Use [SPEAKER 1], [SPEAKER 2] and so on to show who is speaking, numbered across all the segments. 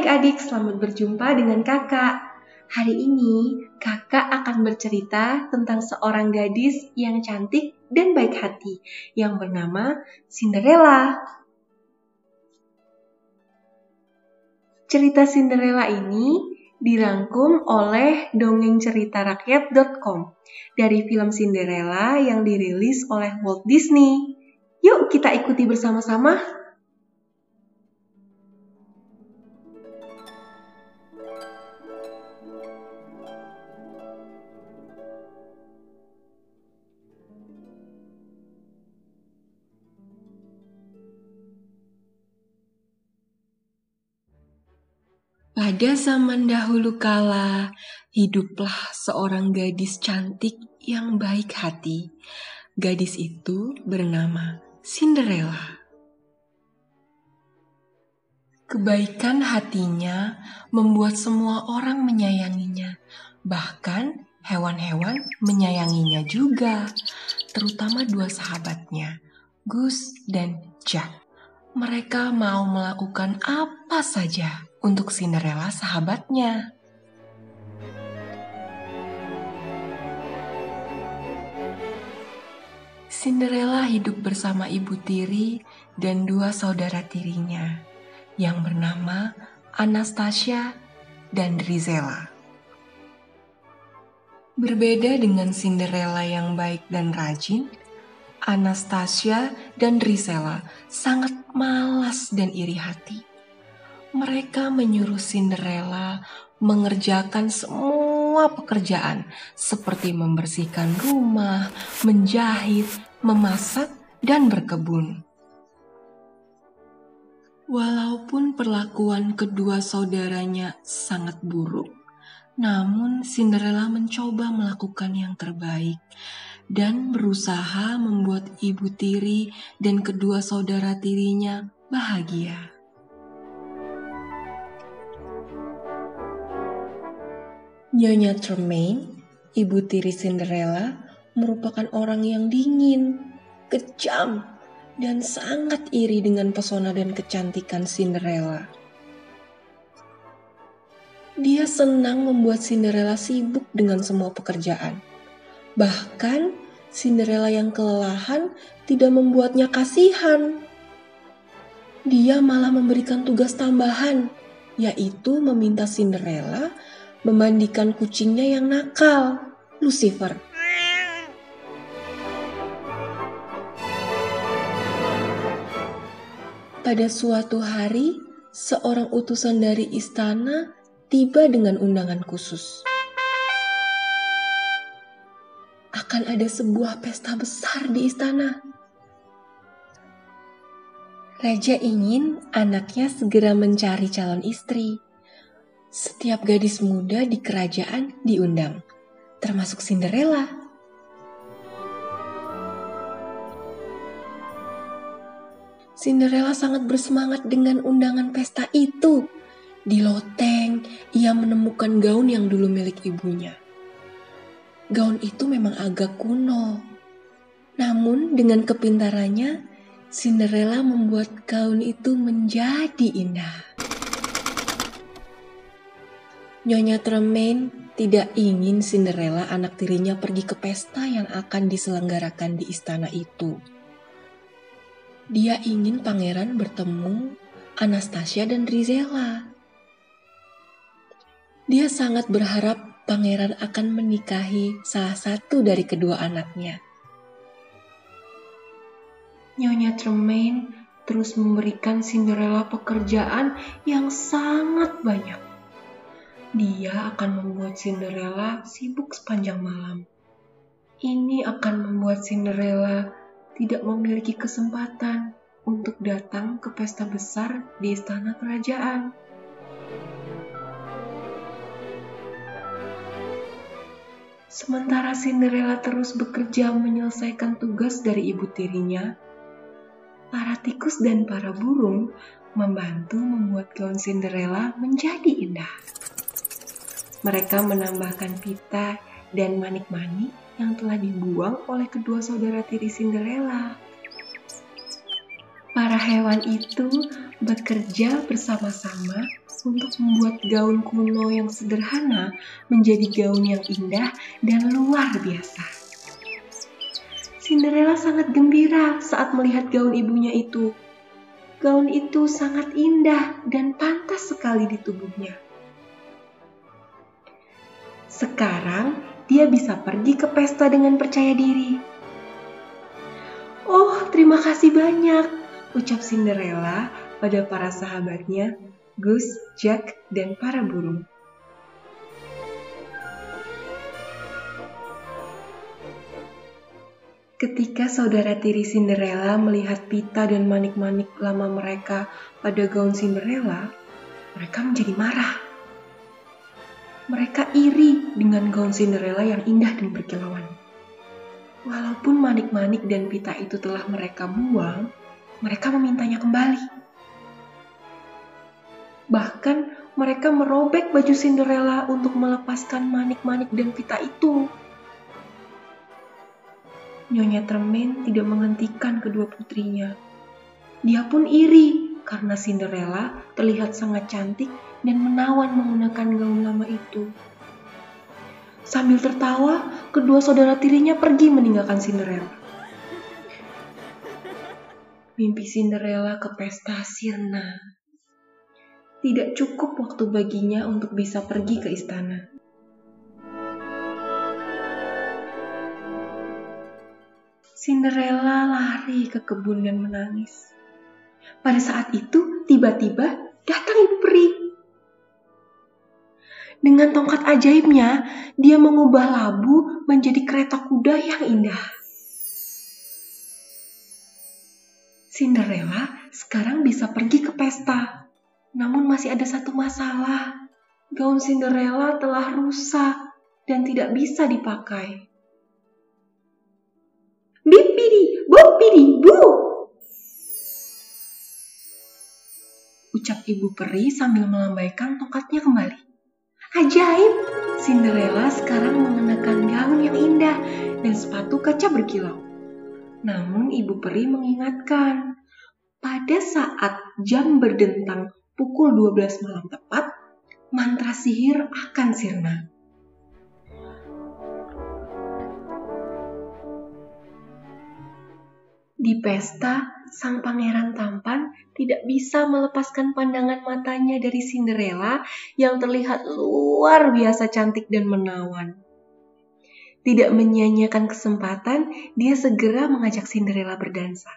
[SPEAKER 1] adik-adik, selamat berjumpa dengan kakak. Hari ini kakak akan bercerita tentang seorang gadis yang cantik dan baik hati yang bernama Cinderella. Cerita Cinderella ini dirangkum oleh dongengceritarakyat.com dari film Cinderella yang dirilis oleh Walt Disney. Yuk kita ikuti bersama-sama Pada zaman dahulu kala, hiduplah seorang gadis cantik yang baik hati. Gadis itu bernama Cinderella. Kebaikan hatinya membuat semua orang menyayanginya, bahkan hewan-hewan menyayanginya juga, terutama dua sahabatnya, Gus dan Jack. Mereka mau melakukan apa saja untuk Cinderella sahabatnya. Cinderella hidup bersama ibu tiri dan dua saudara tirinya yang bernama Anastasia dan Drizella. Berbeda dengan Cinderella yang baik dan rajin, Anastasia dan Drizella sangat malas dan iri hati mereka menyuruh Cinderella mengerjakan semua pekerjaan seperti membersihkan rumah, menjahit, memasak, dan berkebun. Walaupun perlakuan kedua saudaranya sangat buruk, namun Cinderella mencoba melakukan yang terbaik dan berusaha membuat ibu tiri dan kedua saudara tirinya bahagia. Nyonya Tremaine, ibu tiri Cinderella, merupakan orang yang dingin, kejam, dan sangat iri dengan pesona dan kecantikan Cinderella. Dia senang membuat Cinderella sibuk dengan semua pekerjaan. Bahkan, Cinderella yang kelelahan tidak membuatnya kasihan. Dia malah memberikan tugas tambahan, yaitu meminta Cinderella memandikan kucingnya yang nakal, Lucifer. Pada suatu hari, seorang utusan dari istana tiba dengan undangan khusus. Akan ada sebuah pesta besar di istana. Raja ingin anaknya segera mencari calon istri. Setiap gadis muda di kerajaan diundang, termasuk Cinderella. Cinderella sangat bersemangat dengan undangan pesta itu. Di loteng, ia menemukan gaun yang dulu milik ibunya. Gaun itu memang agak kuno. Namun dengan kepintarannya, Cinderella membuat gaun itu menjadi indah. Nyonya Tremaine tidak ingin Cinderella anak tirinya pergi ke pesta yang akan diselenggarakan di istana itu. Dia ingin pangeran bertemu Anastasia dan Drizella. Dia sangat berharap pangeran akan menikahi salah satu dari kedua anaknya. Nyonya Tremaine terus memberikan Cinderella pekerjaan yang sangat banyak dia akan membuat Cinderella sibuk sepanjang malam. Ini akan membuat Cinderella tidak memiliki kesempatan untuk datang ke pesta besar di istana kerajaan. Sementara Cinderella terus bekerja menyelesaikan tugas dari ibu tirinya, para tikus dan para burung membantu membuat gaun Cinderella menjadi indah. Mereka menambahkan pita dan manik-manik yang telah dibuang oleh kedua saudara tiri Cinderella. Para hewan itu bekerja bersama-sama untuk membuat gaun kuno yang sederhana menjadi gaun yang indah dan luar biasa. Cinderella sangat gembira saat melihat gaun ibunya itu. Gaun itu sangat indah dan pantas sekali di tubuhnya. Sekarang dia bisa pergi ke pesta dengan percaya diri. Oh, terima kasih banyak, ucap Cinderella pada para sahabatnya, Gus, Jack, dan para burung. Ketika saudara tiri Cinderella melihat Pita dan manik-manik lama mereka pada gaun Cinderella, mereka menjadi marah. Mereka iri dengan gaun Cinderella yang indah dan berkilauan. Walaupun manik-manik dan pita itu telah mereka buang, mereka memintanya kembali. Bahkan mereka merobek baju Cinderella untuk melepaskan manik-manik dan pita itu. Nyonya Tremaine tidak menghentikan kedua putrinya. Dia pun iri karena Cinderella terlihat sangat cantik dan menawan menggunakan gaun lama itu. Sambil tertawa, kedua saudara tirinya pergi meninggalkan Cinderella. Mimpi Cinderella ke pesta sirna. Tidak cukup waktu baginya untuk bisa pergi ke istana. Cinderella lari ke kebun dan menangis. Pada saat itu, tiba-tiba datang ibu peri. Dengan tongkat ajaibnya, dia mengubah labu menjadi kereta kuda yang indah. Cinderella sekarang bisa pergi ke pesta. Namun masih ada satu masalah. Gaun Cinderella telah rusak dan tidak bisa dipakai. Bipidi, bopidi, bu. Ucap ibu peri sambil melambaikan tongkatnya kembali. Ajaib, Cinderella sekarang mengenakan gaun yang indah dan sepatu kaca berkilau. Namun ibu peri mengingatkan, pada saat jam berdentang pukul 12 malam tepat, mantra sihir akan sirna. Di pesta, sang pangeran tampan tidak bisa melepaskan pandangan matanya dari Cinderella yang terlihat luar biasa cantik dan menawan. Tidak menyia-nyiakan kesempatan, dia segera mengajak Cinderella berdansa.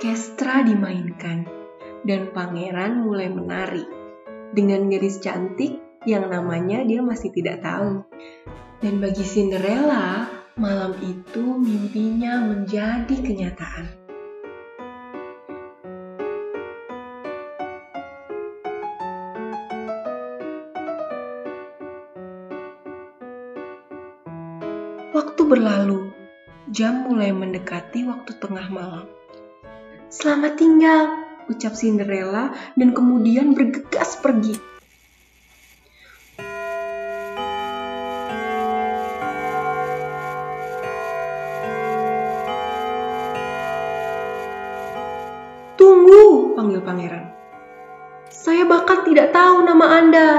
[SPEAKER 1] Orkestra dimainkan, dan pangeran mulai menari dengan gadis cantik yang namanya dia masih tidak tahu. Dan bagi Cinderella, malam itu mimpinya menjadi kenyataan. Waktu berlalu, jam mulai mendekati waktu tengah malam. Selamat tinggal, ucap Cinderella dan kemudian bergegas pergi. Tunggu, panggil pangeran. Saya bahkan tidak tahu nama Anda.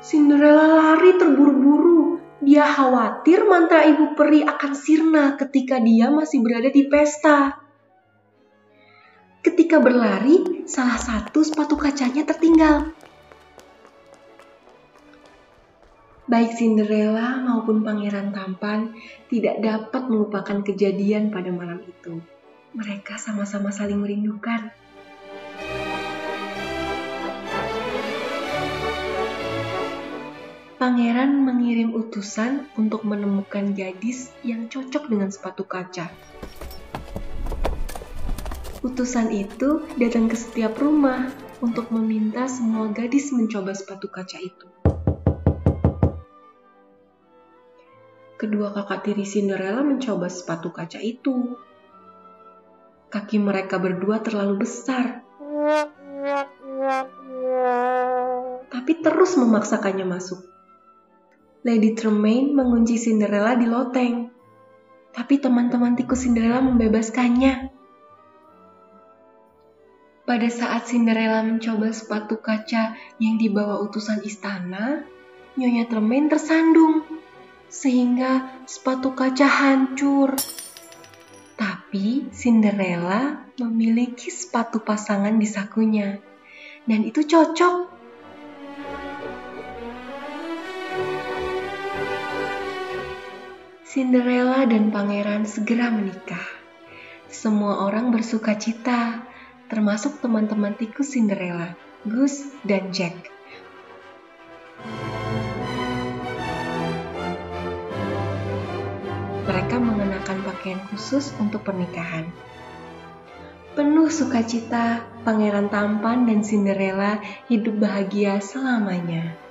[SPEAKER 1] Cinderella lari terburu-buru. Dia khawatir mantra ibu peri akan sirna ketika dia masih berada di pesta. Ketika berlari, salah satu sepatu kacanya tertinggal. Baik Cinderella maupun Pangeran Tampan tidak dapat melupakan kejadian pada malam itu. Mereka sama-sama saling merindukan. Pangeran mengirim utusan untuk menemukan gadis yang cocok dengan sepatu kaca. Utusan itu datang ke setiap rumah untuk meminta semua gadis mencoba sepatu kaca itu. Kedua kakak tiri Cinderella mencoba sepatu kaca itu. Kaki mereka berdua terlalu besar, tapi terus memaksakannya masuk. Lady Tremaine mengunci Cinderella di loteng. tapi teman-teman tikus Cinderella membebaskannya. Pada saat Cinderella mencoba sepatu kaca yang dibawa utusan istana, Nyonya Tremaine tersandung, sehingga sepatu kaca hancur. Tapi Cinderella memiliki sepatu pasangan di sakunya, dan itu cocok. Cinderella dan pangeran segera menikah. Semua orang bersuka cita termasuk teman-teman tikus Cinderella, Goose, dan Jack. Mereka mengenakan pakaian khusus untuk pernikahan. Penuh sukacita, Pangeran Tampan dan Cinderella hidup bahagia selamanya.